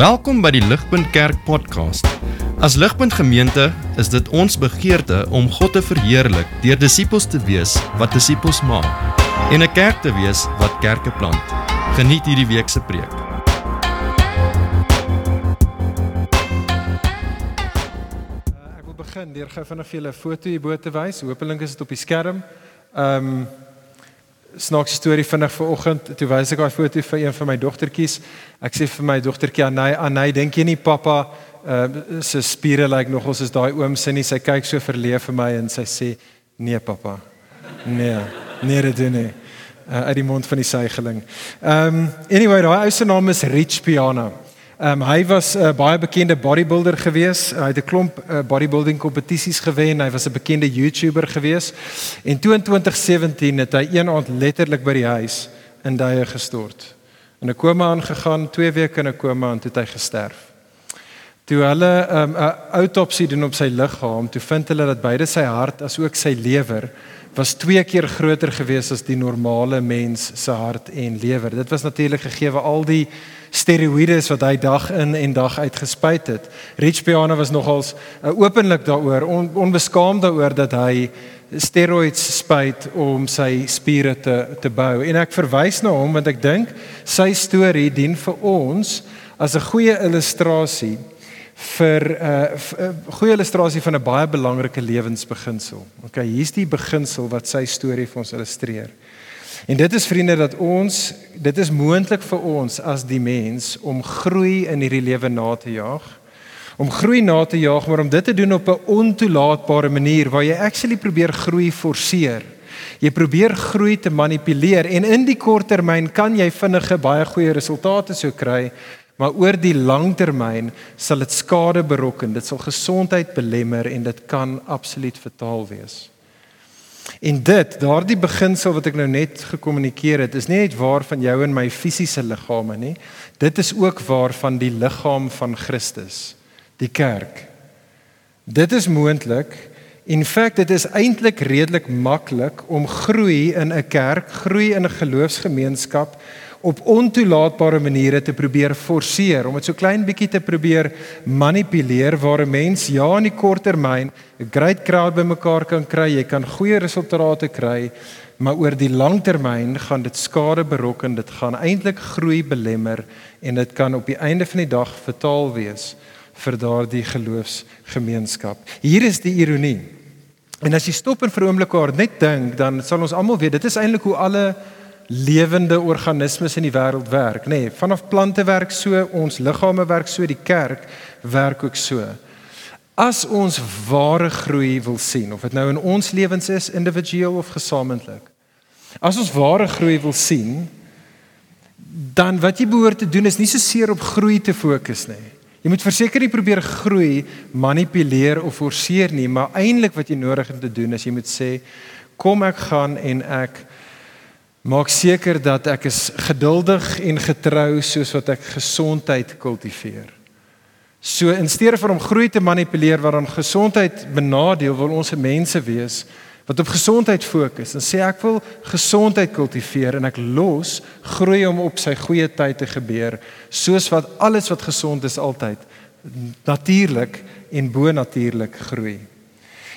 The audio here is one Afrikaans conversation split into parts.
Welkom by die Ligpunt Kerk podcast. As Ligpunt Gemeente is dit ons begeerte om God te verheerlik deur disippels te wees wat disippels maak en 'n kerk te wees wat kerke plant. Geniet hierdie week se preek. Uh, ek wil begin deur gou vinnig vir julle 'n foto hierbo te wys. Hoopelik is dit op die skerm. Ehm um, snaakse storie vinnig vanoggend. Toe wys ek daai foto vir een van my dogtertjies. Ek sê vir my dogtertjie Anay, Anay, dink jy nie pappa uh se spiere lyk like nogals is daai oom se nie. Sy kyk so verleef vir my en sy sê nee pappa. Nee. Nee, dit doen nie. Uh, uit die mond van die suigeling. Ehm um, anyway, daai ou se naam is Rich Piana. Ehm um, hy was 'n uh, baie bekende bodybuilder gewees. Uh, hy het 'n klomp uh, bodybuilding kompetisies gewen. Hy was 'n bekende YouTuber gewees. En toe in 2017 het hy een aand letterlik by die huis in duie gestort. In 'n koma aangegaan, 2 weke in 'n koma en toe het hy gesterf. Toe hulle ehm, 'n um, autopsie doen op sy liggaam, toe vind hulle dat beide sy hart as ook sy lewer was twee keer groter gewees as die normale mens se hart en lewer. Dit was natuurlik gegee al die steroïdes wat hy dag in en dag uit gespuit het. Rich Piana was nogals uh, openlik daaroor, on, onbeskaamd daaroor dat hy steroids spuit om sy spiere te te bou. En ek verwys na hom want ek dink sy storie dien vir ons as 'n goeie illustrasie vir 'n uh, uh, goeie illustrasie van 'n baie belangrike lewensbeginsel. Okay, hier's die beginsel wat sy storie vir ons illustreer. En dit is vriende dat ons dit is moontlik vir ons as die mens om groei in hierdie lewe na te jaag. Om groei na te jaag, maar om dit te doen op 'n ontoelaatbare manier waar jy actually probeer groei forceer. Jy probeer groei te manipuleer en in die kort termyn kan jy vinnige baie goeie resultate sou kry, maar oor die lang termyn sal dit skade berokken, dit sal gesondheid belemmer en dit kan absoluut fataal wees. En dit, daardie beginsel wat ek nou net gekommunikeer het, is nie net waar van jou en my fisiese liggame nie. Dit is ook waar van die liggaam van Christus, die kerk. Dit is moontlik. In feite dit is eintlik redelik maklik om groei in 'n kerk, groei in 'n geloofsgemeenskap op ontoelaatbare maniere te probeer forceer om dit so klein bietjie te probeer manipuleer waar 'n mens ja in die kort termyn 'n great crowd bymekaar kan kry, jy kan goeie resultate kry, maar oor die lang termyn gaan dit skade berokken, dit gaan eintlik groei belemmer en dit kan op die einde van die dag fataal wees vir daardie geloofsgemeenskap. Hier is die ironie. En as jy stop en vir 'n oomblik oor net dink, dan sal ons almal weet dit is eintlik hoe alle lewende organismes in die wêreld werk, nê. Nee, vanaf plante werk so, ons liggame werk so, die kerk werk ook so. As ons ware groei wil sien, of dit nou in ons lewens is, individueel of gesamentlik. As ons ware groei wil sien, dan wat jy behoort te doen is nie so seer op groei te fokus nie. Jy moet verseker nie probeer groei manipuleer of forceer nie, maar eintlik wat jy nodig het te doen is jy moet sê kom ek gaan en ek Maak seker dat ek is geduldig en getrou soos wat ek gesondheid kultiveer. So in steede vir om groei te manipuleer wat aan gesondheid benadeel, wil ons mense wees wat op gesondheid fokus en sê ek wil gesondheid kultiveer en ek los groei om op sy goeie tyd te gebeur, soos wat alles wat gesond is altyd natuurlik en bo-natuurlik groei.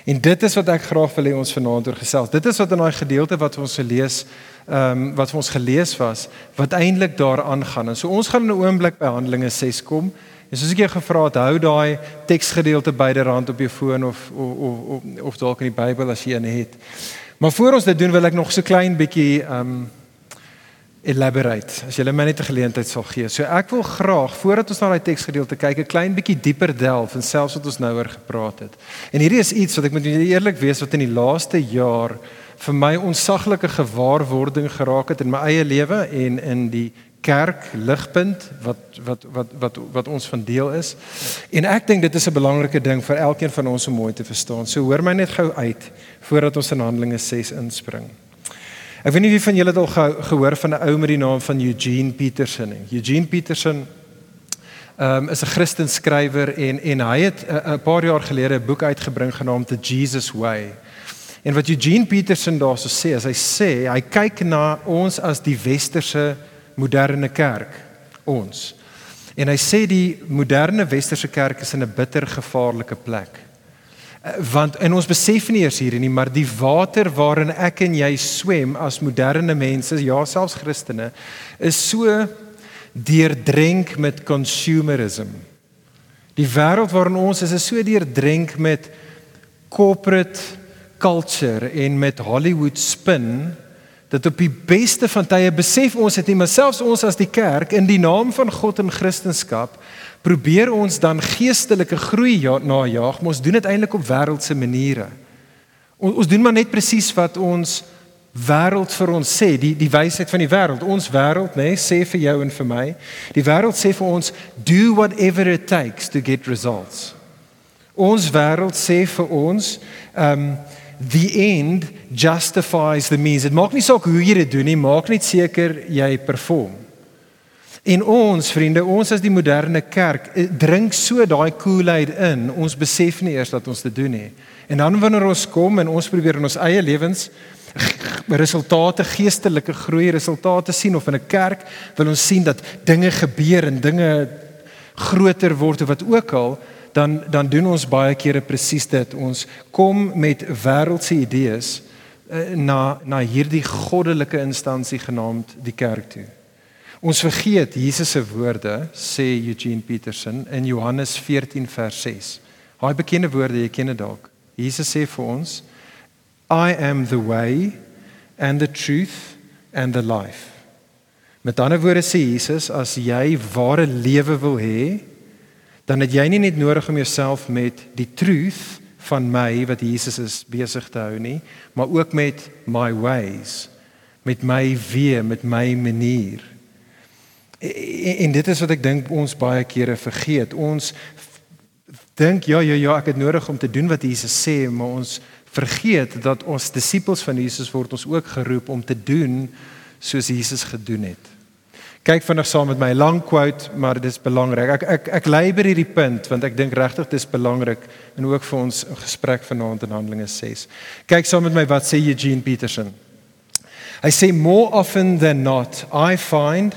En dit is wat ek graag wil hê ons vanaand oor gesels. Dit is wat in daai gedeelte wat ons gelees ehm um, wat ons gelees was wat eintlik daaraan gaan. En so ons gaan in 'n oomblik by Handelinge 6 kom. En soos ek jou gevra het, hou daai teksgedeelte byderhand op jou foon of of of, of dalk in die Bybel as jy een het. Maar voor ons dit doen wil ek nog so klein bietjie ehm um, elaborate as jy my net 'n geleentheid sal gee. So ek wil graag voordat ons na daai teksgedeelte kyk, 'n klein bietjie dieper delf en selfs wat ons nou oor gepraat het. En hierdie is iets wat ek moet eerlik wees wat in die laaste jaar vir my onsaglike gewaarwording geraak het in my eie lewe en in die kerk ligpunt wat wat wat wat wat ons van deel is. En ek dink dit is 'n belangrike ding vir elkeen van ons om mooi te verstaan. So hoor my net gou uit voordat ons in Handelinge 6 inspring. Ek weet nie wie van julle het al ge gehoor van 'n ou met die naam van Eugene Peterson nie. Eugene Peterson um, is 'n Christen skrywer en en hy het 'n paar jaar gelede 'n boek uitgebring genaamd The Jesus Way. En wat Eugene Peterson daarso sê, as hy sê, hy kyk na ons as die westerse moderne kerk, ons. En hy sê die moderne westerse kerk is in 'n bitter gevaarlike plek. Want en ons besef nie eers hierdie nie, maar die water waarin ek en jy swem as moderne mense, ja selfs Christene, is so deurdrenk met consumerism. Die wêreld waarin ons is is so deurdrenk met corporate culture en met Hollywood spin dat op die beste van tye besef ons dit nie maar selfs ons as die kerk in die naam van God en Christendom probeer ons dan geestelike groei ja, najaag maar ons doen dit eintlik op wêreldse maniere. Ons, ons doen maar net presies wat ons wêreld vir ons sê, die die wysheid van die wêreld. Ons wêreld, nê, nee, sê vir jou en vir my, die wêreld sê vir ons do whatever it takes to get results. Ons wêreld sê vir ons, ehm um, the end justifies the means. Dit maak nie saak hoe jy dit doen nie, maak net seker jy perform. En ons vriende, ons as die moderne kerk eh, drink so daai Kool-Aid in, ons besef nie eers dat ons dit doen nie. En dan wanneer ons kom en ons probeer in ons eie lewens resultate geestelike groei resultate sien of in 'n kerk wil ons sien dat dinge gebeur en dinge groter word of wat ook al dan dan doen ons baie kere presies dit. Ons kom met wêreldse idees uh, na na hierdie goddelike instansie genaamd die kerk toe. Ons vergeet Jesus se woorde, sê Eugene Peterson in Johannes 14 vers 6. Hy bekende woorde, jy ken dit dalk. Jesus sê vir ons, I am the way and the truth and the life. Met ander woorde sê Jesus, as jy ware lewe wil hê, dan het jy nie net nodig om jouself met die truth van my wat Jesus is besig te hou nie, maar ook met my ways, met my weë, met my manier. En, en dit is wat ek dink ons baie kere vergeet. Ons dink ja ja ja, ek het nodig om te doen wat Jesus sê, maar ons vergeet dat ons disippels van Jesus word ons ook geroep om te doen soos Jesus gedoen het. Kyk vinnig saam met my lang quote, maar dit is belangrik. Ek ek ek lei by hierdie punt want ek dink regtig dit is belangrik en ook vir ons gesprek vanaand in Handelinge 6. Kyk saam met my wat sê Eugene Peterson. Hy sê more often than not I find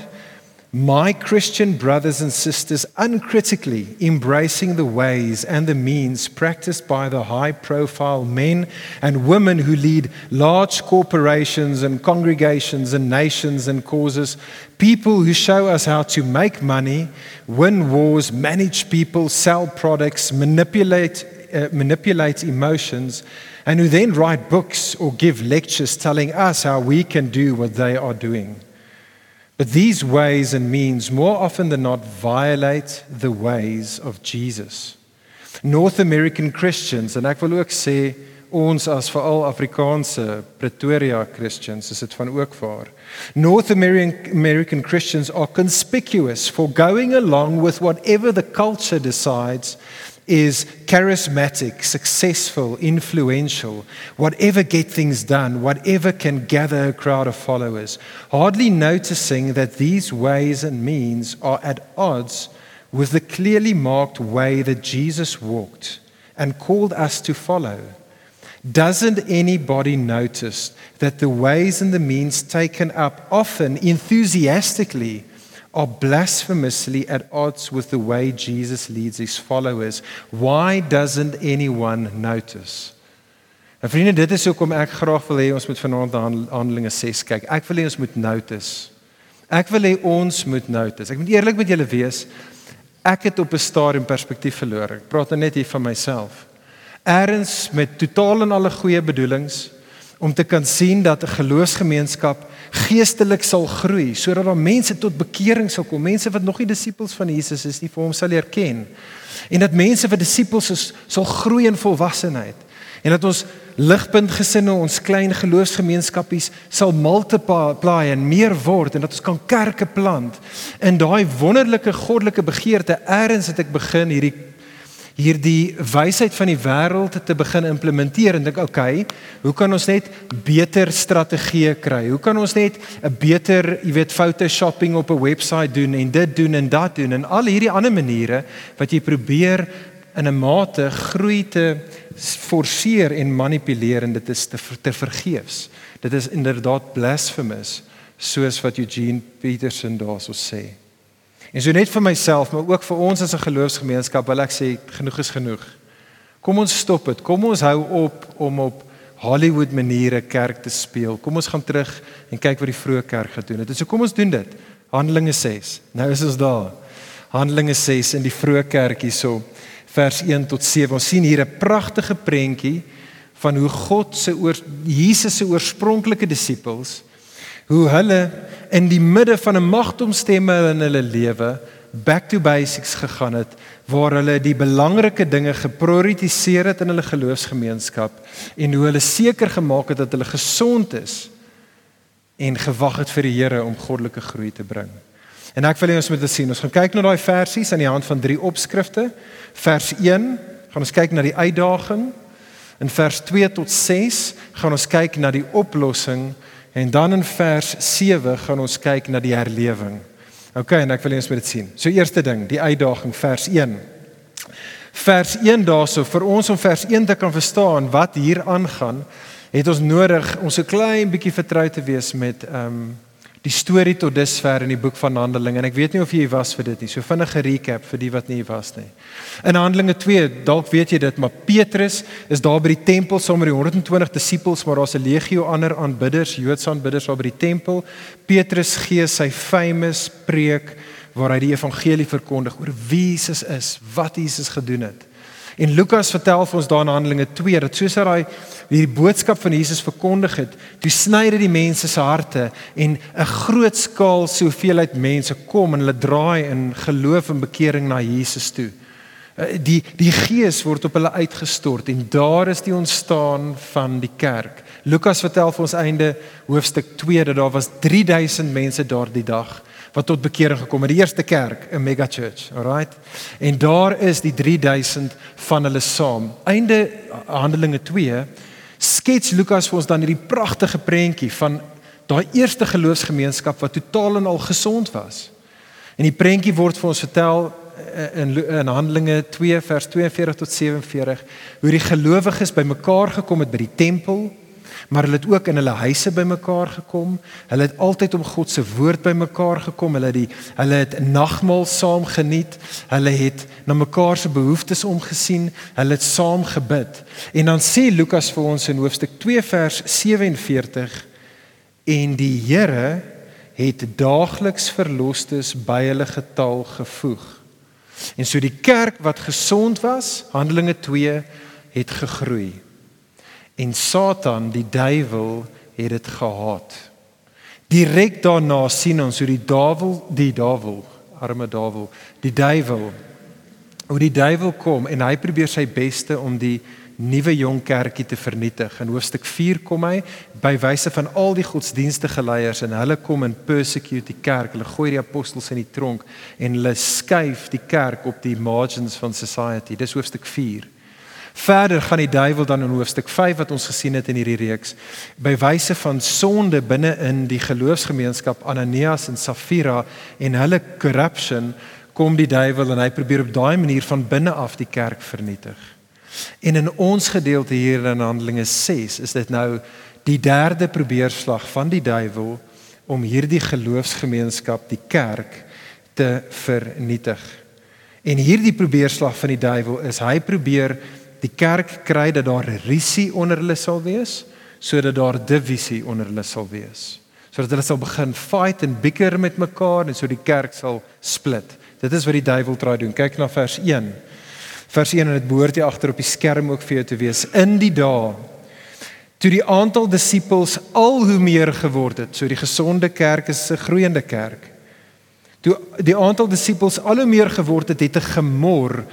my Christian brothers and sisters uncritically embracing the ways and the means practiced by the high profile men and women who lead large corporations and congregations and nations and causes, people who show us how to make money, win wars, manage people, sell products, manipulate, uh, manipulate emotions, and who then write books or give lectures telling us how we can do what they are doing. But these ways and means more often than not violate the ways of Jesus. North American Christians en ek wil ook sê ons as veral Afrikaanse Pretoria Christians is dit van ook waar. North American American Christians are conspicuous for going along with whatever the culture decides is charismatic, successful, influential, whatever get things done, whatever can gather a crowd of followers, hardly noticing that these ways and means are at odds with the clearly marked way that Jesus walked and called us to follow. Doesn't anybody notice that the ways and the means taken up often enthusiastically are blasphemously at odds with the way Jesus leads his followers. Why doesn't anyone notice? En vriende, dit is hoekom ek graag wil hê ons moet vanaand na Handelinge 6 kyk. Ek wil hê ons moet notice. Ek wil hê ons moet notice. Ek moet eerlik met julle wees. Ek het op 'n stadium perspektief verloor. Ek praat nou net hier van myself. Eerens met totaal en alle goeie bedoelings om te kan sien dat 'n geloofsgemeenskap geestelik sal groei sodat daar mense tot bekering sal kom, mense wat nog nie disippels van Jesus is nie, vir hom sal leer ken. En dat mense wat disippels is, sal groei in volwassenheid. En dat ons ligpunt gesinne, ons klein geloofsgemeenskappies sal multiply en meer word en dat ons kan kerke plant. In daai wonderlike goddelike begeerte, eers het ek begin hierdie hierdie wysheid van die wêreld te begin implementeer en dink okay, hoe kan ons net beter strategieë kry? Hoe kan ons net 'n beter, jy weet, photoshopping op 'n webwerf doen en dit doen en dat doen en al hierdie ander maniere wat jy probeer in 'n mate groei te forceer en manipuleer en dit is te te vergeefs. Dit is inderdaad blasphemous soos wat Eugene Peterson daarso sê. En so net vir myself, maar ook vir ons as 'n geloofsgemeenskap, wil ek sê genoeg is genoeg. Kom ons stop dit. Kom ons hou op om op Hollywood maniere kerk te speel. Kom ons gaan terug en kyk wat die vroeë kerk gedoen het. En so kom ons doen dit. Handelinge 6. Nou is ons daar. Handelinge 6 in die vroeë kerk hierso vers 1 tot 7. Ons sien hier 'n pragtige prentjie van hoe God se oor Jesus se oorspronklike disippels hoe hulle in die midde van 'n magtomstemme in hulle lewe back to basics gegaan het waar hulle die belangrike dinge geprioritiseer het in hulle geloofsgemeenskap en hoe hulle seker gemaak het dat hulle gesond is en gewag het vir die Here om goddelike groei te bring. En ek wil hê ons moet dit sien. Ons gaan kyk na daai versies aan die hand van drie opskrifte. Vers 1 gaan ons kyk na die uitdaging. In vers 2 tot 6 gaan ons kyk na die oplossing en dan in vers 7 gaan ons kyk na die herlewing. OK, en ek wil ons moet dit sien. So eerste ding, die uitdaging vers 1. Vers 1 daarso vir ons om vers 1 te kan verstaan wat hier aangaan, het ons nodig om so klein bietjie vertrou te wees met ehm um, die storie tot dusver in die boek van Handelinge en ek weet nie of jy was vir dit nie. So vinnige recap vir die wat nie was nie. In Handelinge 2, dalk weet jy dit, maar Petrus is daar by die tempel saam met die 120 disippels, maar daar's 'n legio ander aanbidders, Joodse aanbidders daar by die tempel. Petrus gee sy famous preek waar hy die evangelie verkondig oor wie Jesus is, wat Jesus gedoen het. En Lukas vertel vir ons daar in Handelinge 2 dat soos hy hierdie boodskap van Jesus verkondig het, toe sny dit die mense se harte en 'n groot skaal soveelheid mense kom en hulle draai in geloof en bekering na Jesus toe. Eh, die die gees word op hulle uitgestort en daar is die ontstaan van die kerk. Lukas vertel vir ons einde hoofstuk 2 dat daar was 3000 mense daardie dag wat tot bekering gekom het. Die eerste kerk, 'n mega church, alright? En daar is die 3000 van hulle saam. Einde Handelinge 2 skets Lukas vir ons dan hierdie pragtige prentjie van daai eerste geloofsgemeenskap wat totaal en al gesond was. En die prentjie word vir ons vertel eh, in in Handelinge 2 vers 42 tot 47 hoe die gelowiges bymekaar gekom het by die tempel maar hulle het ook in hulle huise bymekaar gekom. Hulle het altyd om God se woord bymekaar gekom. Hulle het die hulle het nagmaal saam geniet. Hulle het na mekaar se behoeftes omgesien. Hulle het saam gebid. En dan sê Lukas vir ons in hoofstuk 2 vers 47 en die Here het daagliks verlosters by hulle getal gevoeg. En so die kerk wat gesond was, Handelinge 2 het gegroei. En Satan, die duiwel, het dit gehaat. Direk daarna sien ons hoe die duiwel, die duiwel, arme duiwel, die duiwel, hoe die duiwel kom en hy probeer sy beste om die nuwe jong kerkie te vernietig. In hoofstuk 4 kom hy by wyse van al die godsdienstige leiers en hulle kom en persecute die kerk. Hulle gooi die apostels in die tronk en hulle skuif die kerk op die margins van society. Dis hoofstuk 4. Verder gaan die duiwel dan in hoofstuk 5 wat ons gesien het in hierdie reeks by wyse van sonde binne in die geloofsgemeenskap Ananias en Safira en hulle corruption kom die duiwel en hy probeer op daai manier van binne af die kerk vernietig. En in ons gedeelte hier in Handelinge 6 is dit nou die derde probeerslag van die duiwel om hierdie geloofsgemeenskap, die kerk te vernietig. En hierdie probeerslag van die duiwel is hy probeer die kerk kry dat daar risie onder hulle sal wees sodat daar divisie onder hulle sal wees. Sodat hulle sal begin fight en bicker met mekaar en so die kerk sal split. Dit is wat die duiwel probeer doen. Kyk na vers 1 vers 1 en dit behoort hier agter op die skerm ook vir jou te wees. In die dae toe die aantal disippels al hoe meer geword het so die gesonde kerk is 'n groeiende kerk toe die aantal disippels al hoe meer geword het het 'n gemor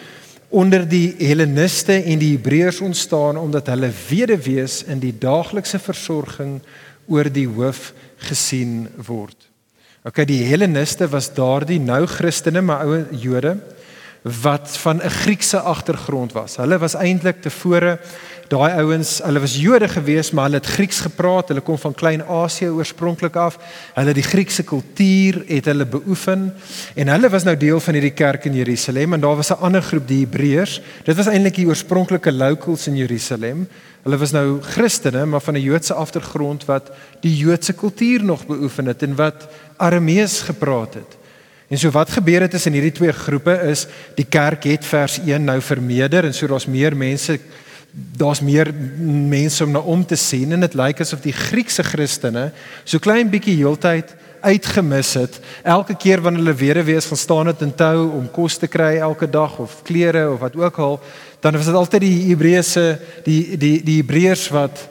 onder die Helleniste en die Hebreërs ontstaan omdat hulle weduwees in die daaglikse versorging oor die hoof gesien word. OK, die Helleniste was daardie nou Christene, maar ou Jode wat van 'n Griekse agtergrond was. Hulle was eintlik tevore daai ouens, hulle was Jode gewees, maar hulle het Grieks gepraat. Hulle kom van Klein-Asië oorspronklik af. Hulle het die Griekse kultuur het hulle beoefen en hulle was nou deel van hierdie kerk in Jerusalem en daar was 'n ander groep, die Hebreërs. Dit was eintlik die oorspronklike locals in Jerusalem. Hulle was nou Christene, maar van 'n Joodse agtergrond wat die Joodse kultuur nog beoefen het en wat Aramees gepraat het. En so wat gebeur het tussen hierdie twee groepe is die kerk het vers 1 nou vermeerder en so daar's meer mense daar's meer mense om na om te sien en dit lyk asof die Griekse Christene so klein bietjie heeltyd uitgemis het. Elke keer wanneer hulle weer wees gaan staan het in tou om kos te kry elke dag of klere of wat ook al, dan was dit altyd die Hebreëse die die die Hebreërs wat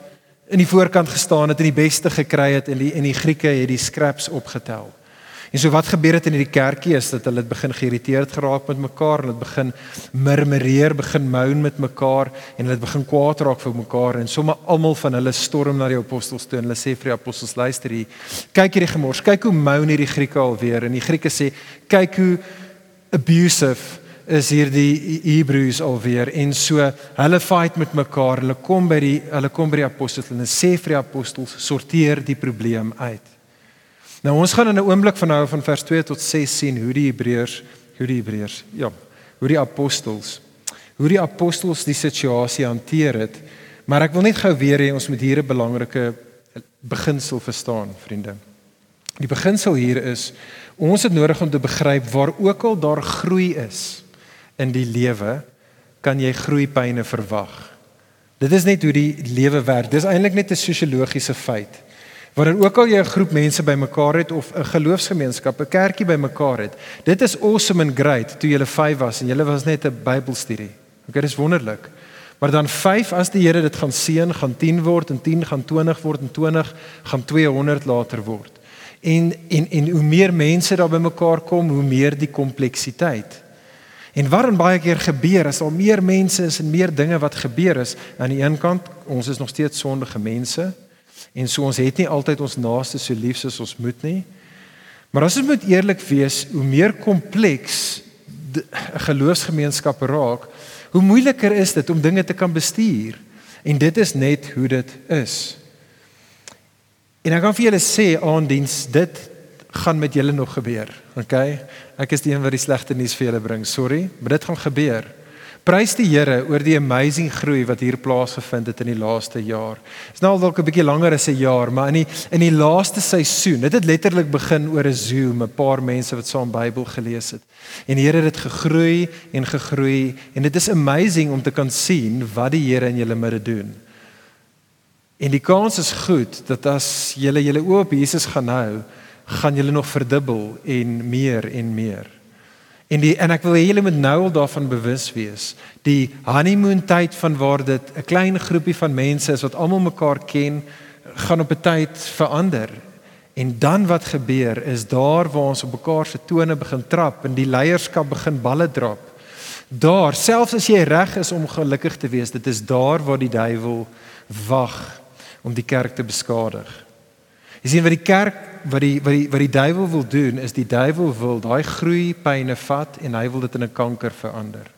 in die voorkant gestaan het en die beste gekry het en die en die Grieke het die scraps opgetel. En so wat gebeur het in hierdie kerkie is dat hulle het begin geïrriteerd geraak met mekaar, hulle het begin murmureer, begin moan met mekaar en hulle het begin kwaad raak vir mekaar en sommer almal van hulle storm na die apostels toe en hulle sê vir die apostels luister hier, kyk hierdie gemors, kyk hoe moan hierdie Grieke alweer. En die Grieke sê kyk hoe abusive is hierdie Hebreëus alweer. En so hulle fight met mekaar, hulle kom by die hulle kom by die apostels en hulle sê vir die apostels sorteer die probleem uit. Nou ons gaan in 'n oomblik van nou van vers 2 tot 6 sien hoe die Hebreërs, hoe die Hebreërs, ja, hoe die apostels, hoe die apostels die situasie hanteer het. Maar ek wil net gou weer hê ons moet hier 'n belangrike beginsel verstaan, vriende. Die beginsel hier is ons het nodig om te begryp waar ook al daar groei is in die lewe, kan jy groeipyne verwag. Dit is net hoe die lewe werk. Dis eintlik net 'n sosiologiese feit. Wanneer ook al jy 'n groep mense bymekaar het of 'n geloofsgemeenskap, 'n kerkie bymekaar het, dit is awesome and great toe jy 5 was en jy was net 'n Bybelstudie. Okay, dis wonderlik. Maar dan 5 as die Here dit gaan seën, gaan 10 word en 10 gaan 20 word en 20 gaan 200 later word. En en en hoe meer mense daar bymekaar kom, hoe meer die kompleksiteit. En wat dan baie keer gebeur as al meer mense is en meer dinge wat gebeur is, aan die een kant, ons is nog steeds sondige mense, En so ons het nie altyd ons naaste so lief soos ons moet nie. Maar as ons moet eerlik wees, hoe meer kompleks 'n geloofsgemeenskap raak, hoe moeiliker is dit om dinge te kan bestuur. En dit is net hoe dit is. En ek kan vir julle sê aandiens dit gaan met julle nog gebeur. Okay? Ek is die een wat die slegte nuus vir julle bring. Sorry, maar dit gaan gebeur. Prys die Here oor die amazing groei wat hier plaasgevind het in die laaste jaar. Dit is nou al dalk 'n bietjie langer as 'n jaar, maar in die in die laaste seisoen, dit het letterlik begin oor 'n Zoom, 'n paar mense wat saam Bybel gelees het. En die Here het dit gegroei en gegroei en dit is amazing om te kan sien wat die Here in julle midde doen. En die kans is goed dat as julle julle oop op Jesus gaan hou, gaan julle nog verdubbel en meer en meer. En die en ek wil hê julle moet nou al daarvan bewus wees. Die honeymoon tyd van waar dit 'n klein groepie van mense is wat almal mekaar ken, gaan op 'n tyd verander. En dan wat gebeur is daar waar ons op mekaar se tone begin trap en die leierskap begin balle drop. Daar, selfs as jy reg is om gelukkig te wees, dit is daar waar die duiwel wag om die kerk te beskadig. Jy sien wat die kerk wat die wat die wat die duiwel wil doen is die duiwel wil daai groei pyne vat en hy wil dit in 'n kanker verander.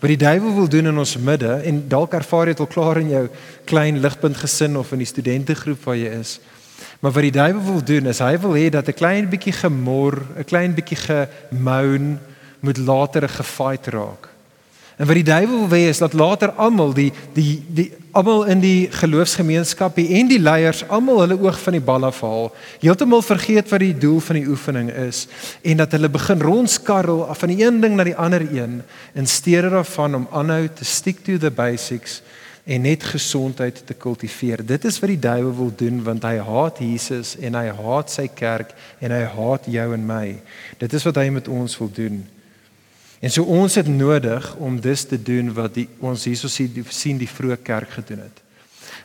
Wat die duiwel wil doen in ons midde en dalk ervaar jy dit al klaar in jou klein ligpunt gesin of in die studentegroep waar jy is. Maar wat die duiwel wil doen is hy wil hê dat 'n klein bietjie gemor, 'n klein bietjie gemoun moet later gefight raak. En wat die duiwel wil hê is dat later almal die die die almal in die geloofsgemeenskap en die leiers almal hulle oog van die bal afhaal, heeltemal vergeet wat die doel van die oefening is en dat hulle begin rondskarrel af van die een ding na die ander een in steede daarvan om aanhou te stick to the basics en net gesondheid te kultiveer. Dit is wat die duiwel wil doen want hy haat Jesus en hy haat sy kerk en hy haat jou en my. Dit is wat hy met ons wil doen. En so ons het nodig om dus te doen wat die ons hierso sien die sien die vroeë kerk gedoen het.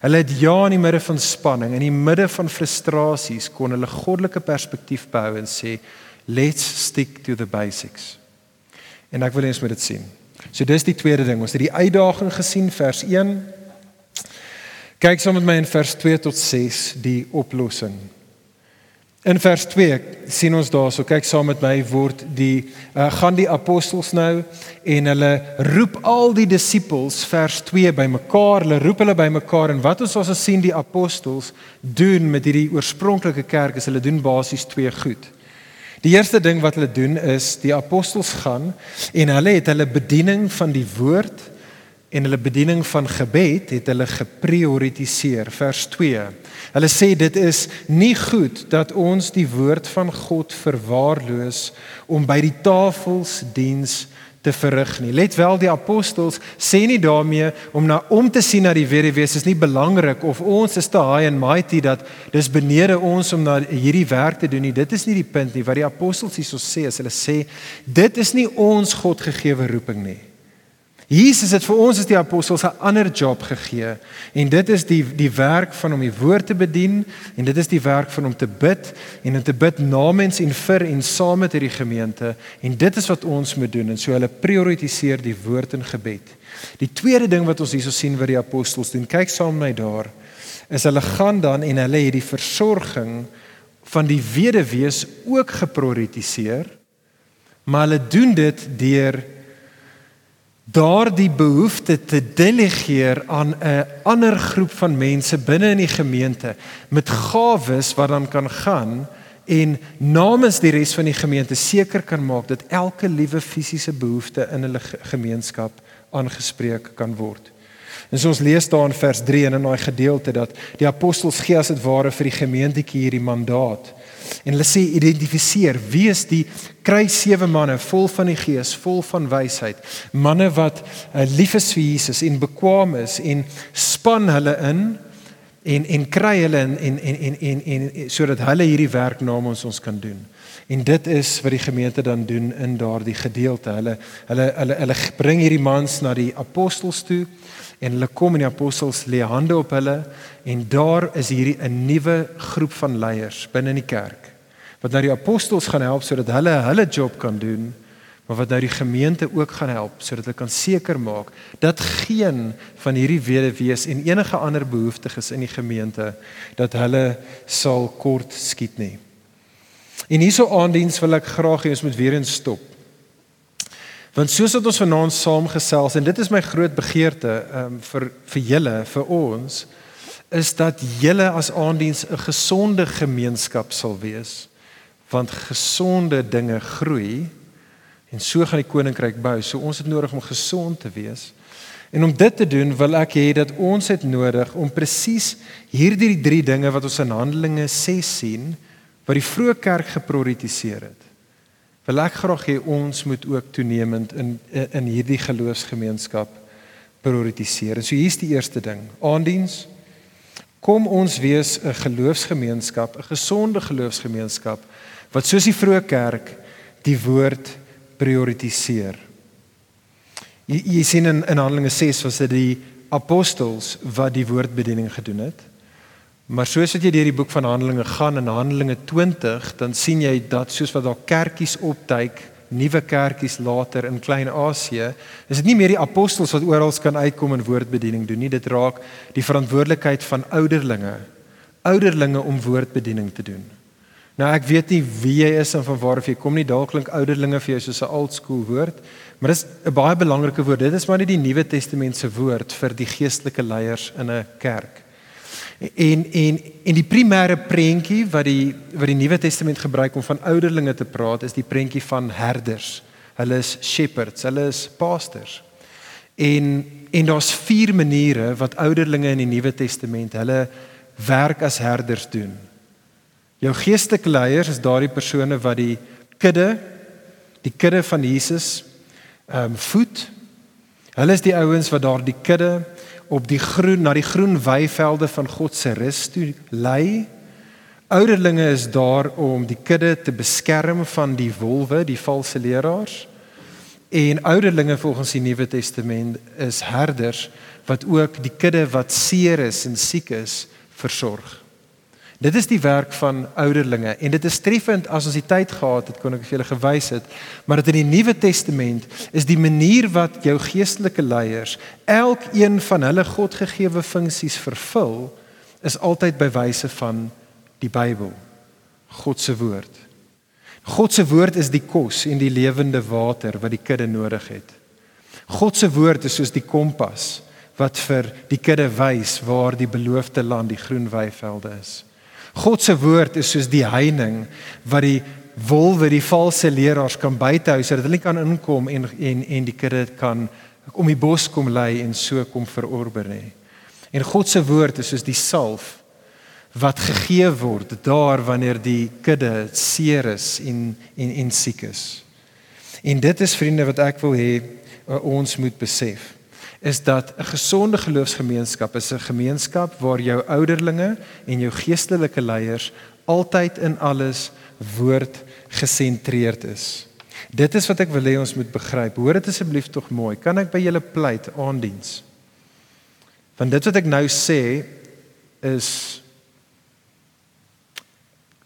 Hulle het ja in die midde van spanning, in die midde van frustrasies kon hulle goddelike perspektief behou en sê let's stick to the basics. En ek wil eens met dit sien. So dis die tweede ding. Ons het die uitdaging gesien vers 1. Kyk saam met my in vers 2 tot 6 die oplossing. In vers 2 sien ons daarso kyk saam met my word die uh, gaan die apostels nou en hulle roep al die disippels vers 2 bymekaar hulle roep hulle bymekaar en wat ons ons sien die apostels doen met hierdie oorspronklike kerk is hulle doen basies twee goed. Die eerste ding wat hulle doen is die apostels gaan en hulle het hulle bediening van die woord en hulle bediening van gebed het hulle geprioritiseer. Vers 2 hulle sê dit is nie goed dat ons die woord van God verwaarloos om by die tafels diens te verrig nie. Let wel die apostels sê nie daarmee om na om te sien na die weduwees is nie belangrik of ons is te high and mighty dat dis benede ons om na hierdie werk te doen nie. Dit is nie die punt nie. Wat die apostels hierso sê as hulle sê dit is nie ons God gegeewe roeping nie Jesus het vir ons as die apostels 'n ander job gegee en dit is die die werk van om die woord te bedien en dit is die werk van om te bid en om te bid namens en vir en saam met hierdie gemeente en dit is wat ons moet doen en so hulle prioritiseer die woord en gebed. Die tweede ding wat ons hierso sien wat die apostels doen, kyk saam met my daar, is hulle gaan dan en hulle het die versorging van die weduwees ook geprioritiseer, maar hulle doen dit deur daardie behoefte te delegeer aan 'n ander groep van mense binne in die gemeente met gawes wat dan kan gaan en namens die res van die gemeente seker kan maak dat elke liewe fisiese behoefte in hulle gemeenskap aangespreek kan word. En so ons lees daar in vers 3 en in daai gedeelte dat die apostels gee as dit ware vir die gemeentetjie hierdie mandaat En hulle sê identifiseer wie is die kry sewe manne vol van die gees, vol van wysheid, manne wat uh, lief is vir Jesus en bekwame is en span hulle in en en kry hulle in en en en en, en, en sodat hulle hierdie werk namens ons kan doen. En dit is wat die gemeente dan doen in daardie gedeelte. Hulle hulle hulle hulle bring hierdie mans na die apostels toe en hulle kom en die apostels lê hande op hulle en daar is hierdie 'n nuwe groep van leiers binne in die kerk wat nou die apostels gaan help sodat hulle hulle job kan doen maar wat nou die gemeente ook gaan help sodat hulle kan seker maak dat geen van hierdie weduwees en enige ander behoeftiges in die gemeente dat hulle sal kort skiet nie. En hierso aandiens wil ek graag hê ons moet weer eens stop Want soos wat ons vanaand saamgesels en dit is my groot begeerte um, vir vir julle, vir ons, is dat julle as aandiens 'n gesonde gemeenskap sal wees. Want gesonde dinge groei en so gaan die koninkryk bou. So ons het nodig om gesond te wees. En om dit te doen, wil ek hê dat ons het nodig om presies hierdie drie dinge wat ons in Handelinge 6 sien, wat die vroeë kerk geprioritiseer het wil ek graag hê ons moet ook toenemend in in hierdie geloofsgemeenskap prioritiseer. En so hier's die eerste ding. Aandiens kom ons wees 'n geloofsgemeenskap, 'n gesonde geloofsgemeenskap wat soos die vroeë kerk die woord prioritiseer. Jy, jy sien in in Handelinge 6 was dit die apostels wat die woordbediening gedoen het. Maar soos wat jy deur die boek van Handelinge gaan in Handelinge 20, dan sien jy dat soos wat daar kerkies opduik, nuwe kerkies later in Klein-Asië, is dit nie meer die apostels wat oral kan uitkom en woordbediening doen nie, dit raak die verantwoordelikheid van ouderlinge, ouderlinge om woordbediening te doen. Nou ek weet nie wie jy is en van waar of jy kom nie, dalk klink ouderlinge vir jou soos 'n old school woord, maar dit is 'n baie belangrike woord. Dit is maar nie die Nuwe Testament se woord vir die geestelike leiers in 'n kerk. En en en die primêre prentjie wat die wat die Nuwe Testament gebruik om van ouderlinge te praat is die prentjie van herders. Hulle is shepherds, hulle is pastors. En en daar's vier maniere wat ouderlinge in die Nuwe Testament hulle werk as herders doen. Jou geestelike leiers is daardie persone wat die kudde die kudde van Jesus ehm um, voed. Hulle is die ouens wat daardie kudde op die groen na die groen weivelde van God se rus toe lei. Ouderlinge is daar om die kudde te beskerm van die wolwe, die valse leraars. En ouderlinge volgens die Nuwe Testament is herders wat ook die kudde wat seer is en siek is versorg. Dit is die werk van ouderlinge en dit is treffend as ons die tyd gehad het kon ek vir julle gewys het maar dit in die Nuwe Testament is die manier wat jou geestelike leiers elkeen van hulle Godgegewe funksies vervul is altyd by wyse van die Bybel God se woord. God se woord is die kos en die lewende water wat die kudde nodig het. God se woord is soos die kompas wat vir die kudde wys waar die beloofde land die groen weivelde is God se woord is soos die heining wat die wolwe, die valse leraars kan buitehou sodat hulle nie kan inkom en en en die kudde kan om die bos kom lei en so kom verorber nie. En God se woord is soos die salf wat gegee word daar wanneer die kudde seer is en en en siek is. En dit is vriende wat ek wil hê uh, ons moet besef is dat 'n gesonde geloofsgemeenskap is 'n gemeenskap waar jou ouderlinge en jou geestelike leiers altyd in alles woord gesentreerd is. Dit is wat ek wil hê ons moet begryp. Hoor dit asseblief tog mooi. Kan ek by julle pleit aandiens? Want dit wat ek nou sê is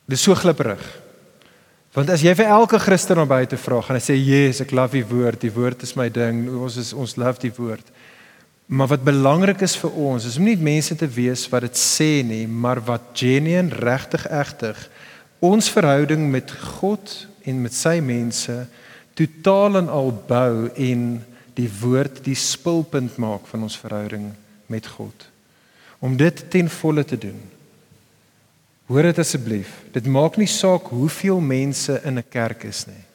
dis so glipperig. Want as jy vir elke Christen na buite vra, gaan hy sê, "Jesus, ek love die woord. Die woord is my ding. Ons is ons love die woord." Maar wat belangrik is vir ons, is om nie mense te wees wat dit sê nie, maar wat genuine regtig egtig ons verhouding met God en met sy mense totaal en al bou en die woord die spulpunt maak van ons verhouding met God. Om dit ten volle te doen. Hoor dit asseblief. Dit maak nie saak hoeveel mense in 'n kerk is nie.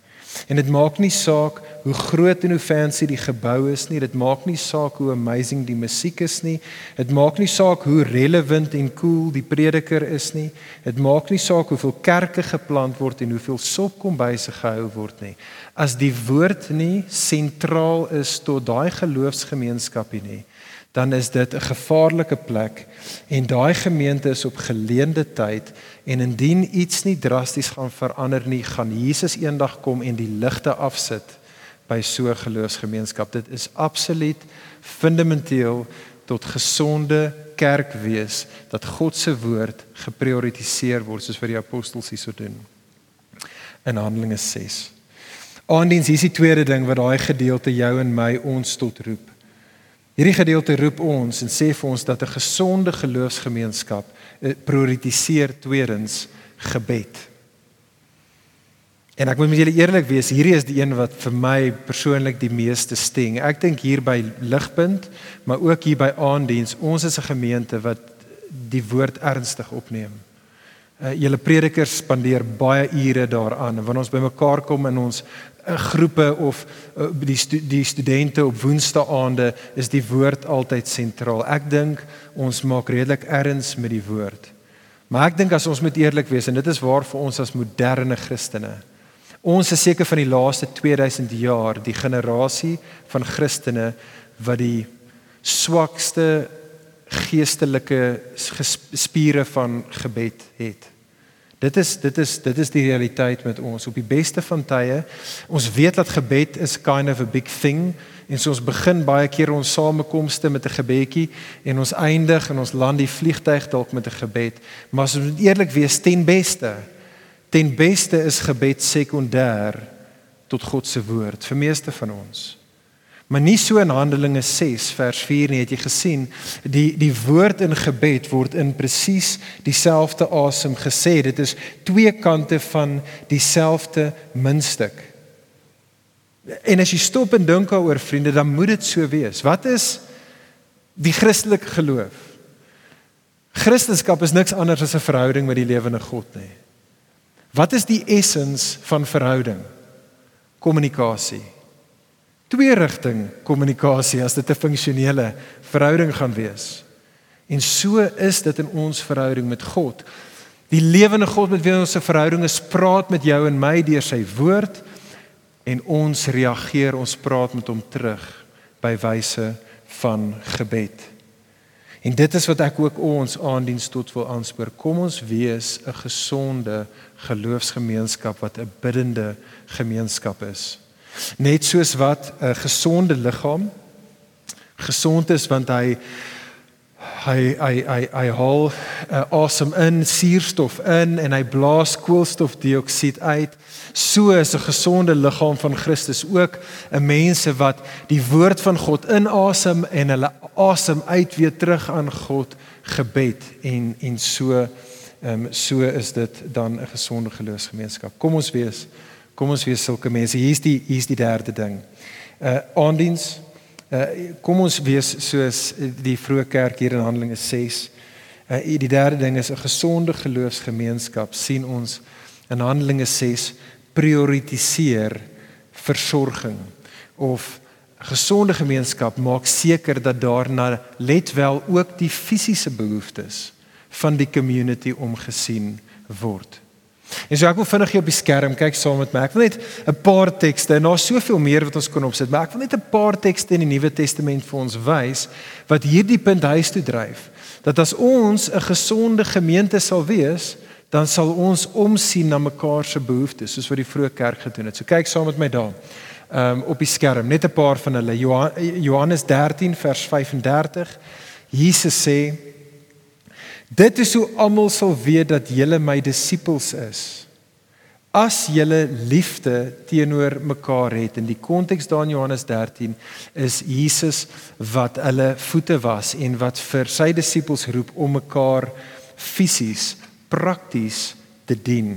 En dit maak nie saak hoe groot en hoe fancy die gebou is nie. Dit maak nie saak hoe amazing die musiek is nie. Dit maak nie saak hoe relevant en cool die prediker is nie. Dit maak nie saak hoeveel kerke geplant word en hoeveel sopkombuise gehou word nie. As die woord nie sentraal is tot daai geloofsgemeenskapie nie, dan is dit 'n gevaarlike plek en daai gemeente is op geleende tyd en indien iets nie drasties gaan verander nie, gaan Jesus eendag kom en die ligte afsit by so 'n geloofsgemeenskap. Dit is absoluut fundamenteel tot gesonde kerk wees dat God se woord geprioritiseer word soos vir die apostels hierso doen. In Handelinge 6. Aandiens hier is die tweede ding wat daai gedeelte jou en my ons tot roep. Hierdie gedeelte roep ons en sê vir ons dat 'n gesonde geloofsgemeenskap eh, prioritiseer tweedens gebed. En ek moet met julle eerlik wees, hierdie is die een wat vir my persoonlik die meeste sting. Ek dink hier by Ligpunt, maar ook hier by Aandiens, ons is 'n gemeente wat die woord ernstig opneem. Uh, julle predikers spandeer baie ure daaraan wanneer ons bymekaar kom in ons groepe of uh, die die studente op woensdaande is die woord altyd sentraal. Ek dink ons maak redelik erns met die woord. Maar ek dink as ons moet eerlik wees en dit is waar vir ons as moderne Christene. Ons is seker van die laaste 2000 jaar die generasie van Christene wat die swakste geestelike spiere van gebed het. Dit is dit is dit is die realiteit met ons op die beste van tye. Ons weet dat gebed is kind of a big thing en so ons begin baie keer ons samekomste met 'n gebedjie en ons eindig en ons land die vliegtyg dalk met 'n gebed. Maar as ons moet eerlik wees, ten beste ten beste is gebed sekondêr tot God se woord vir meeste van ons. Maar nie so in Handelinge 6 vers 4 nie het jy gesien die die woord in gebed word in presies dieselfde asem gesê dit is twee kante van dieselfde muntstuk. En as jy stop en dink daaroor vriende dan moet dit so wees. Wat is die Christelike geloof? Christendom is niks anders as 'n verhouding met die lewende God nie. Wat is die essens van verhouding? Kommunikasie twee rigting kommunikasie as dit 'n funksionele verhouding gaan wees. En so is dit in ons verhouding met God. Die lewende God met wie ons 'n verhouding is, praat met jou en my deur sy woord en ons reageer, ons praat met hom terug by wyse van gebed. En dit is wat ek ook ons aandiens tot wil aanspoor. Kom ons wees 'n gesonde geloofsgemeenskap wat 'n biddende gemeenskap is. Net soos wat 'n gesonde liggaam gesond is want hy hy hy hy hy haal uh, awesome in suurstof in en hy blaas koolstofdioksied uit. So is 'n gesonde liggaam van Christus ook 'n mense wat die woord van God inasem en hulle asem uit weer terug aan God gebed en en so ehm um, so is dit dan 'n gesonde geloofsgemeenskap. Kom ons wees Kom ons wees sulke mense. Hier's die hier's die derde ding. Uh aandiens. Uh kom ons wees soos die vroeë kerk hier in Handelinge 6. Uh die derde ding is 'n gesonde geloofsgemeenskap sien ons in Handelinge 6 prioritiseer versorging of Gesonde gemeenskap maak seker dat daarna let wel ook die fisiese behoeftes van die community omgesien word. En so ek wil vinnig hier op die skerm kyk saam met my. Ek wil net 'n paar tekste en daar's soveel meer wat ons kon opsit, maar ek wil net 'n paar tekste in die Nuwe Testament vir ons wys wat hierdie punt huis toe dryf. Dat as ons 'n gesonde gemeente sal wees, dan sal ons omsien na mekaar se behoeftes, soos wat die vroeë kerk gedoen het. So kyk saam met my daar. Ehm um, op die skerm, net 'n paar van hulle. Johannes 13 vers 35. Jesus sê Dit is hoe almal sal weet dat julle my disippels is. As julle liefde teenoor mekaar het. In die konteks daar in Johannes 13 is Jesus wat hulle voete was en wat vir sy disippels roep om mekaar fisies, prakties te dien.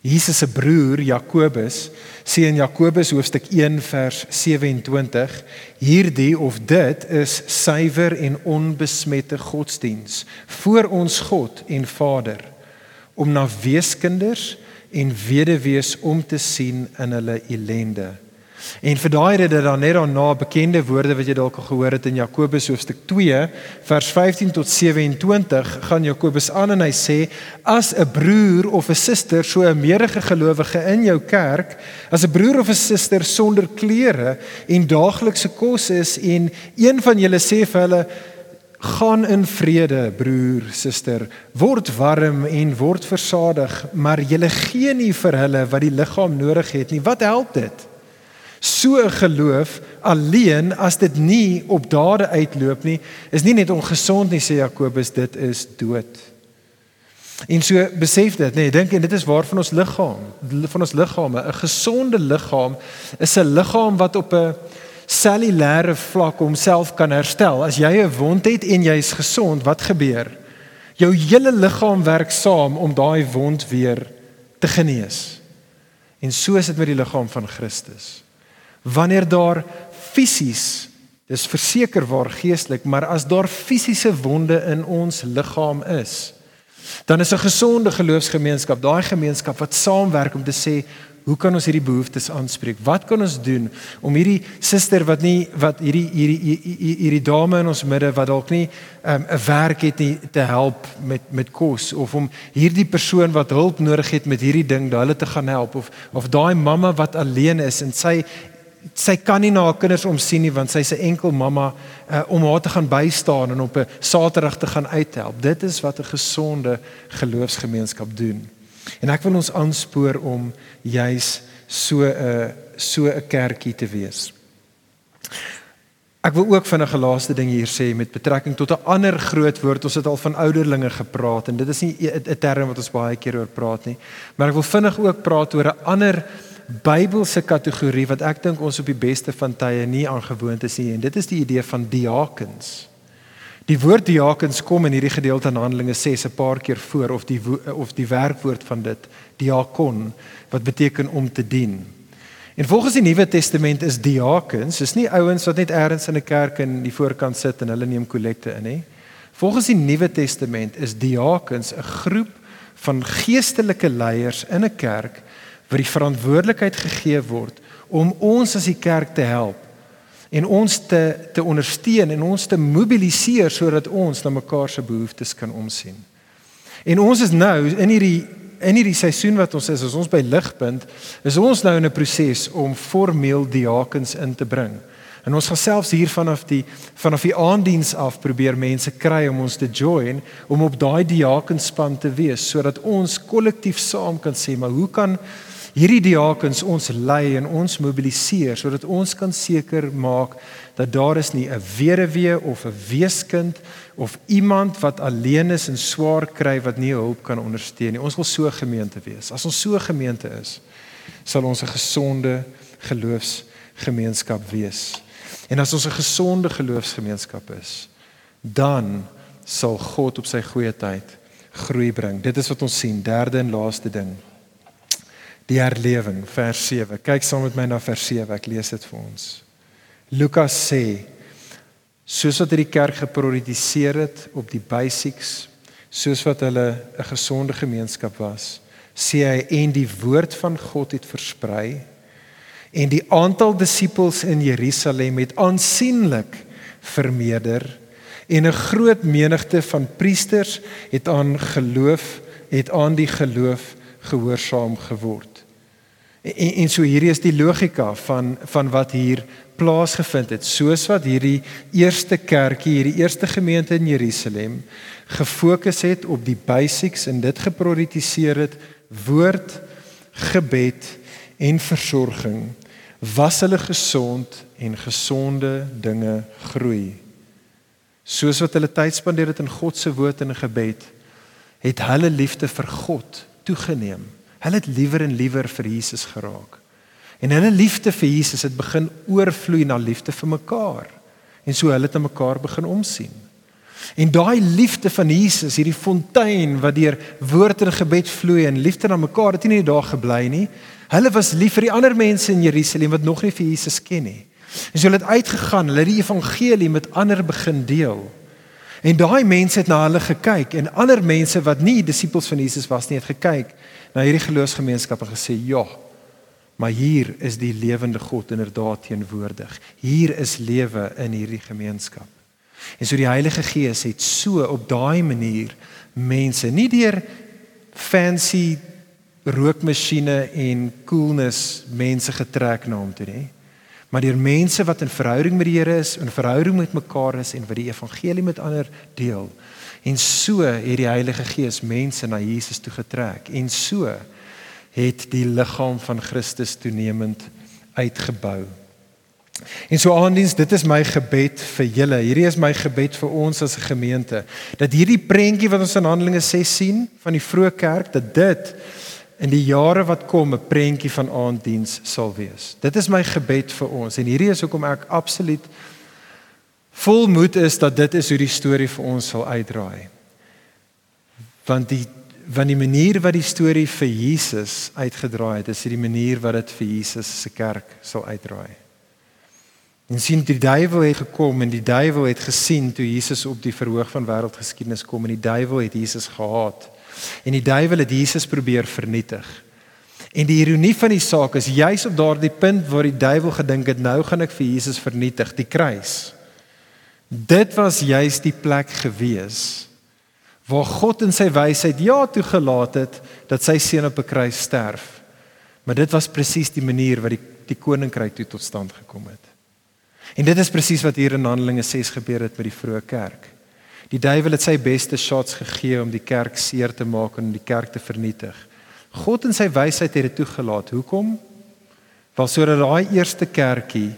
Jesus se broer Jakobus sê in Jakobus hoofstuk 1 vers 27 hierdie of dit is suiwer en onbesmette godsdiens voor ons God en Vader om na weeskinders en weduwees om te sien in hulle ellende En vir daai rede dan net daarna bekende woorde wat jy dalk al gehoor het in Jakobus hoofstuk 2 vers 15 tot 27 gaan Jakobus aan en hy sê as 'n broer of 'n suster so 'n meerige gelowige in jou kerk as 'n broer of 'n suster sonder klere en daaglikse kos is en een van julle sê vir hulle gaan in vrede broer suster word warm en word versadig maar julle gee nie vir hulle wat die liggaam nodig het nie. Wat help dit So 'n geloof alleen as dit nie op dade uitloop nie, is nie net ongesond nie sê Jakobus, dit is dood. En so besef dit, nee, dink en dit is waar van ons liggaam, van ons liggame, 'n gesonde liggaam is 'n liggaam wat op 'n cellulêre vlak homself kan herstel. As jy 'n wond het en jy's gesond, wat gebeur? Jou hele liggaam werk saam om daai wond weer te genees. En so is dit met die liggaam van Christus wanneer daar fisies dis verseker waar geestelik maar as daar fisiese wonde in ons liggaam is dan is 'n gesonde geloofsgemeenskap daai gemeenskap wat saamwerk om te sê hoe kan ons hierdie behoeftes aanspreek? Wat kan ons doen om hierdie suster wat nie wat hierdie hierdie hierdie, hierdie dame in ons midde wat dalk nie ehm, 'n um, werk het nie te help met met kos of om hierdie persoon wat hulp nodig het met hierdie ding hulle te gaan help of of daai mamma wat alleen is en sy sy kan nie na haar kinders omsien nie want sy's 'n enkel mamma uh, om haar te gaan bystaan en op 'n Saterdag te gaan uithelp. Dit is wat 'n gesonde geloofsgemeenskap doen. En ek wil ons aanspoor om juis so 'n uh, so 'n kerkie te wees. Ek wil ook vinnig 'n laaste ding hier sê met betrekking tot 'n ander groot woord. Ons het al van ouderlinge gepraat en dit is nie 'n term wat ons baie keer oor praat nie. Maar ek wil vinnig ook praat oor 'n ander Bybelse kategorie wat ek dink ons op die beste van tye nie aangewoond is nie en dit is die idee van diakens. Die woord diakens kom in hierdie gedeelte in Handelinge 6 'n paar keer voor of die of die werkwoord van dit diakon wat beteken om te dien. En volgens die Nuwe Testament is diakens is nie ouens wat net eers in 'n kerk in die voorkant sit en hulle neem kollekte in nie. Volgens die Nuwe Testament is diakens 'n groep van geestelike leiers in 'n kerk wat die verantwoordelikheid gegee word om ons as die kerk te help en ons te te ondersteun en ons te mobiliseer sodat ons na mekaar se behoeftes kan omsien. En ons is nou in hierdie in hierdie seisoen wat ons is, as ons by ligpunt, is ons nou in 'n proses om formeel diakens in te bring. En ons gaan selfs hier vanaf die vanaf die aanddiens af probeer mense kry om ons te join om op daai diakenspan te wees sodat ons kollektief saam kan sê maar hoe kan hierdie diakens ons lei en ons mobiliseer sodat ons kan seker maak dat daar is nie 'n weduwee of 'n weeskind of iemand wat alleen is en swaar kry wat nie hulp kan ondersteun nie. Ons wil so 'n gemeente wees. As ons so 'n gemeente is, sal ons 'n gesonde geloofsgemeenskap wees. En as ons 'n gesonde geloofsgemeenskap is, dan sal God op sy goeie tyd groei bring. Dit is wat ons sien. Derde en laaste ding die herlewing vers 7. Kyk saam met my na vers 7. Ek lees dit vir ons. Lukas sê soos wat hierdie kerk geprioritiseer het op die basics, soos wat hulle 'n gesonde gemeenskap was, sê hy en die woord van God het versprei En die aantal disippels in Jerusalem het aansienlik vermeerder en 'n groot menigte van priesters het aan geloof het aan die geloof gehoorsaam geword. En, en so hierdie is die logika van van wat hier plaasgevind het. Soos wat hierdie eerste kerkie, hierdie eerste gemeente in Jerusalem gefokus het op die basics en dit geprioritiseer het woord, gebed en versorging, was hulle gesond en gesonde dinge groei. Soos wat hulle tyd spandeer het in God se woord en gebed, het hulle liefde vir God toegeneem. Hulle het liewer en liewer vir Jesus geraak. En hulle liefde vir Jesus het begin oorvloei na liefde vir mekaar. En so hulle het aan mekaar begin omsien. En daai liefde van Jesus, hierdie fontein wat deur woord en gebed vloei en liefde na mekaar, het nie daar gebly nie. Hulle was lief vir die ander mense in Jerusalem wat nog nie vir Jesus ken nie. En so hulle het uitgegaan, hulle het die evangelie met ander begin deel. En daai mense het na hulle gekyk en ander mense wat nie disippels van Jesus was nie, het gekyk na hierdie geloofsgemeenskap en gesê, "Ja, Maar hier is die lewende God inderdaad teenwoordig. Hier is lewe in hierdie gemeenskap. En so die Heilige Gees het so op daai manier mense nie deur fancy rookmasjiene en coolness mense getrek na hom toe nie, maar deur mense wat in verhouding met die Here is, in verhouding met mekaar is en wat die evangelie met ander deel. En so het die Heilige Gees mense na Jesus toe getrek. En so het die liggaam van Christus toenemend uitgebou. En so aandiens, dit is my gebed vir julle. Hierdie is my gebed vir ons as 'n gemeente dat hierdie prentjie wat ons in Handelinge 6 sien van die vroeë kerk, dat dit in die jare wat kom 'n prentjie van aanddiens sal wees. Dit is my gebed vir ons en hierdie is hoekom ek absoluut vol moed is dat dit is hoe die storie vir ons sal uitdraai. Want die want die manier wat die storie vir Jesus uitgedraai het, is die manier wat dit vir Jesus se kerk sal uitdraai. En sien die duiwel het gekom en die duiwel het gesien toe Jesus op die verhoog van wêreldgeskiedenis kom en die duiwel het Jesus gehaat. En die duiwel het Jesus probeer vernietig. En die ironie van die saak is juis op daardie punt waar die duiwel gedink het nou gaan ek vir Jesus vernietig, die kruis. Dit was juis die plek gewees waar God in sy wysheid ja toegelaat het dat sy seun op 'n kruis sterf. Maar dit was presies die manier wat die die koninkryk toe tot stand gekom het. En dit is presies wat hier in Handelinge 6 gebeur het met die vroeë kerk. Die duiwel het sy beste shots gegee om die kerk seer te maak en die kerk te vernietig. God in sy wysheid het dit toegelaat. Hoekom? Want sodat daai eerste kerkie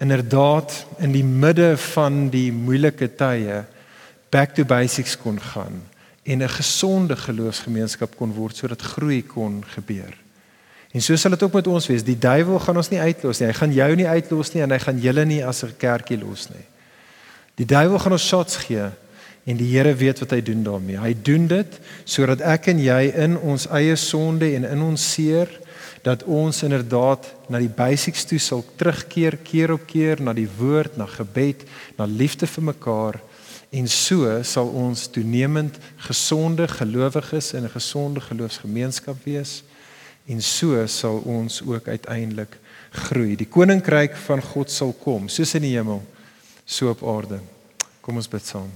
inderdaad in die midde van die moeilike tye back to basics kon gaan en 'n gesonde geloofsgemeenskap kon word sodat groei kon gebeur. En so sal dit ook met ons wees. Die duiwel gaan ons nie uitlos nie. Hy gaan jou nie uitlos nie en hy gaan julle nie as 'n kerkie los nie. Die duiwel gaan ons shots gee en die Here weet wat hy doen daarmee. Hy doen dit sodat ek en jy in ons eie sonde en in ons seer dat ons inderdaad na die basics toe sal terugkeer keer op keer na die woord, na gebed, na liefde vir mekaar En so sal ons toenemend gesonde gelowiges in 'n gesonde geloofsgemeenskap wees en so sal ons ook uiteindelik groei. Die koninkryk van God sal kom, soos in die hemel, so op aarde. Kom ons bid saam.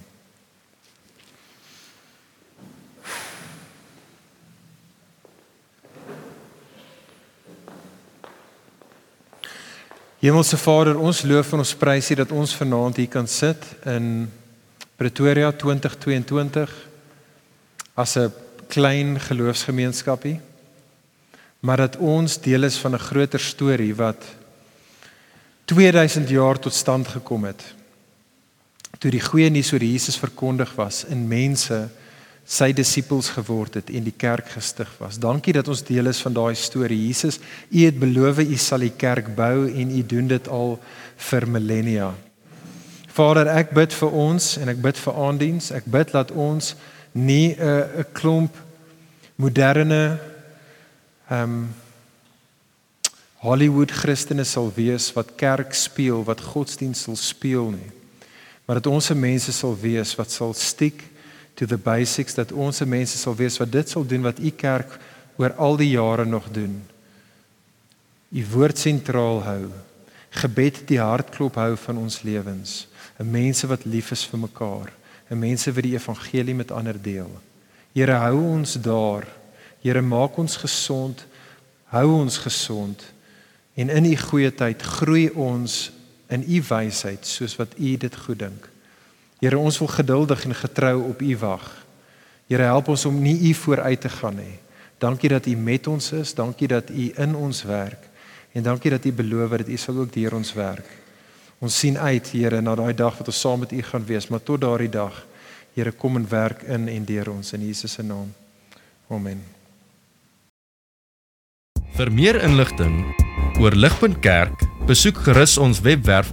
Hemelse Vader, ons loof en ons prys U dat ons vanaand hier kan sit in Pretoria 2022 as 'n klein geloofsgemeenskapie maar dat ons deel is van 'n groter storie wat 2000 jaar tot stand gekom het toe die goeie nuus oor Jesus verkondig was en mense sy disippels geword het en die kerk gestig was. Dankie dat ons deel is van daai storie. Jesus, U het beloof U sal die kerk bou en U doen dit al vir millennia. Vader, ek bid vir ons en ek bid vir aandiens. Ek bid dat ons nie 'n uh, 'n klomp moderne ehm um, Hollywood Christene sal wees wat kerk speel, wat godsdiens sal speel nie. Maar dat ons se mense sal wees wat sal stick to the basics, dat ons se mense sal wees wat dit sal doen wat u kerk oor al die jare nog doen. U woord sentraal hou. Gebed die hartklop hou van ons lewens. 'n Mense wat lief is vir mekaar, 'n mense wat die evangelie met ander deel. Here hou ons daar. Here maak ons gesond. Hou ons gesond. En in u goeie tyd groei ons in u wysheid soos wat u dit goed dink. Here ons wil geduldig en getrou op u wag. Here help ons om nie u vooruit te gaan nie. Dankie dat u met ons is. Dankie dat u in ons werk. En dankie dat u beloof dat u sal ook deur ons werk. Ons sien uit, Here, na daai dag wat ons saam met u gaan wees, maar tot daardie dag, Here, kom en werk in en deur ons in Jesus se naam. Amen. Vir meer inligting oor Ligpunt Kerk, besoek gerus ons webwerf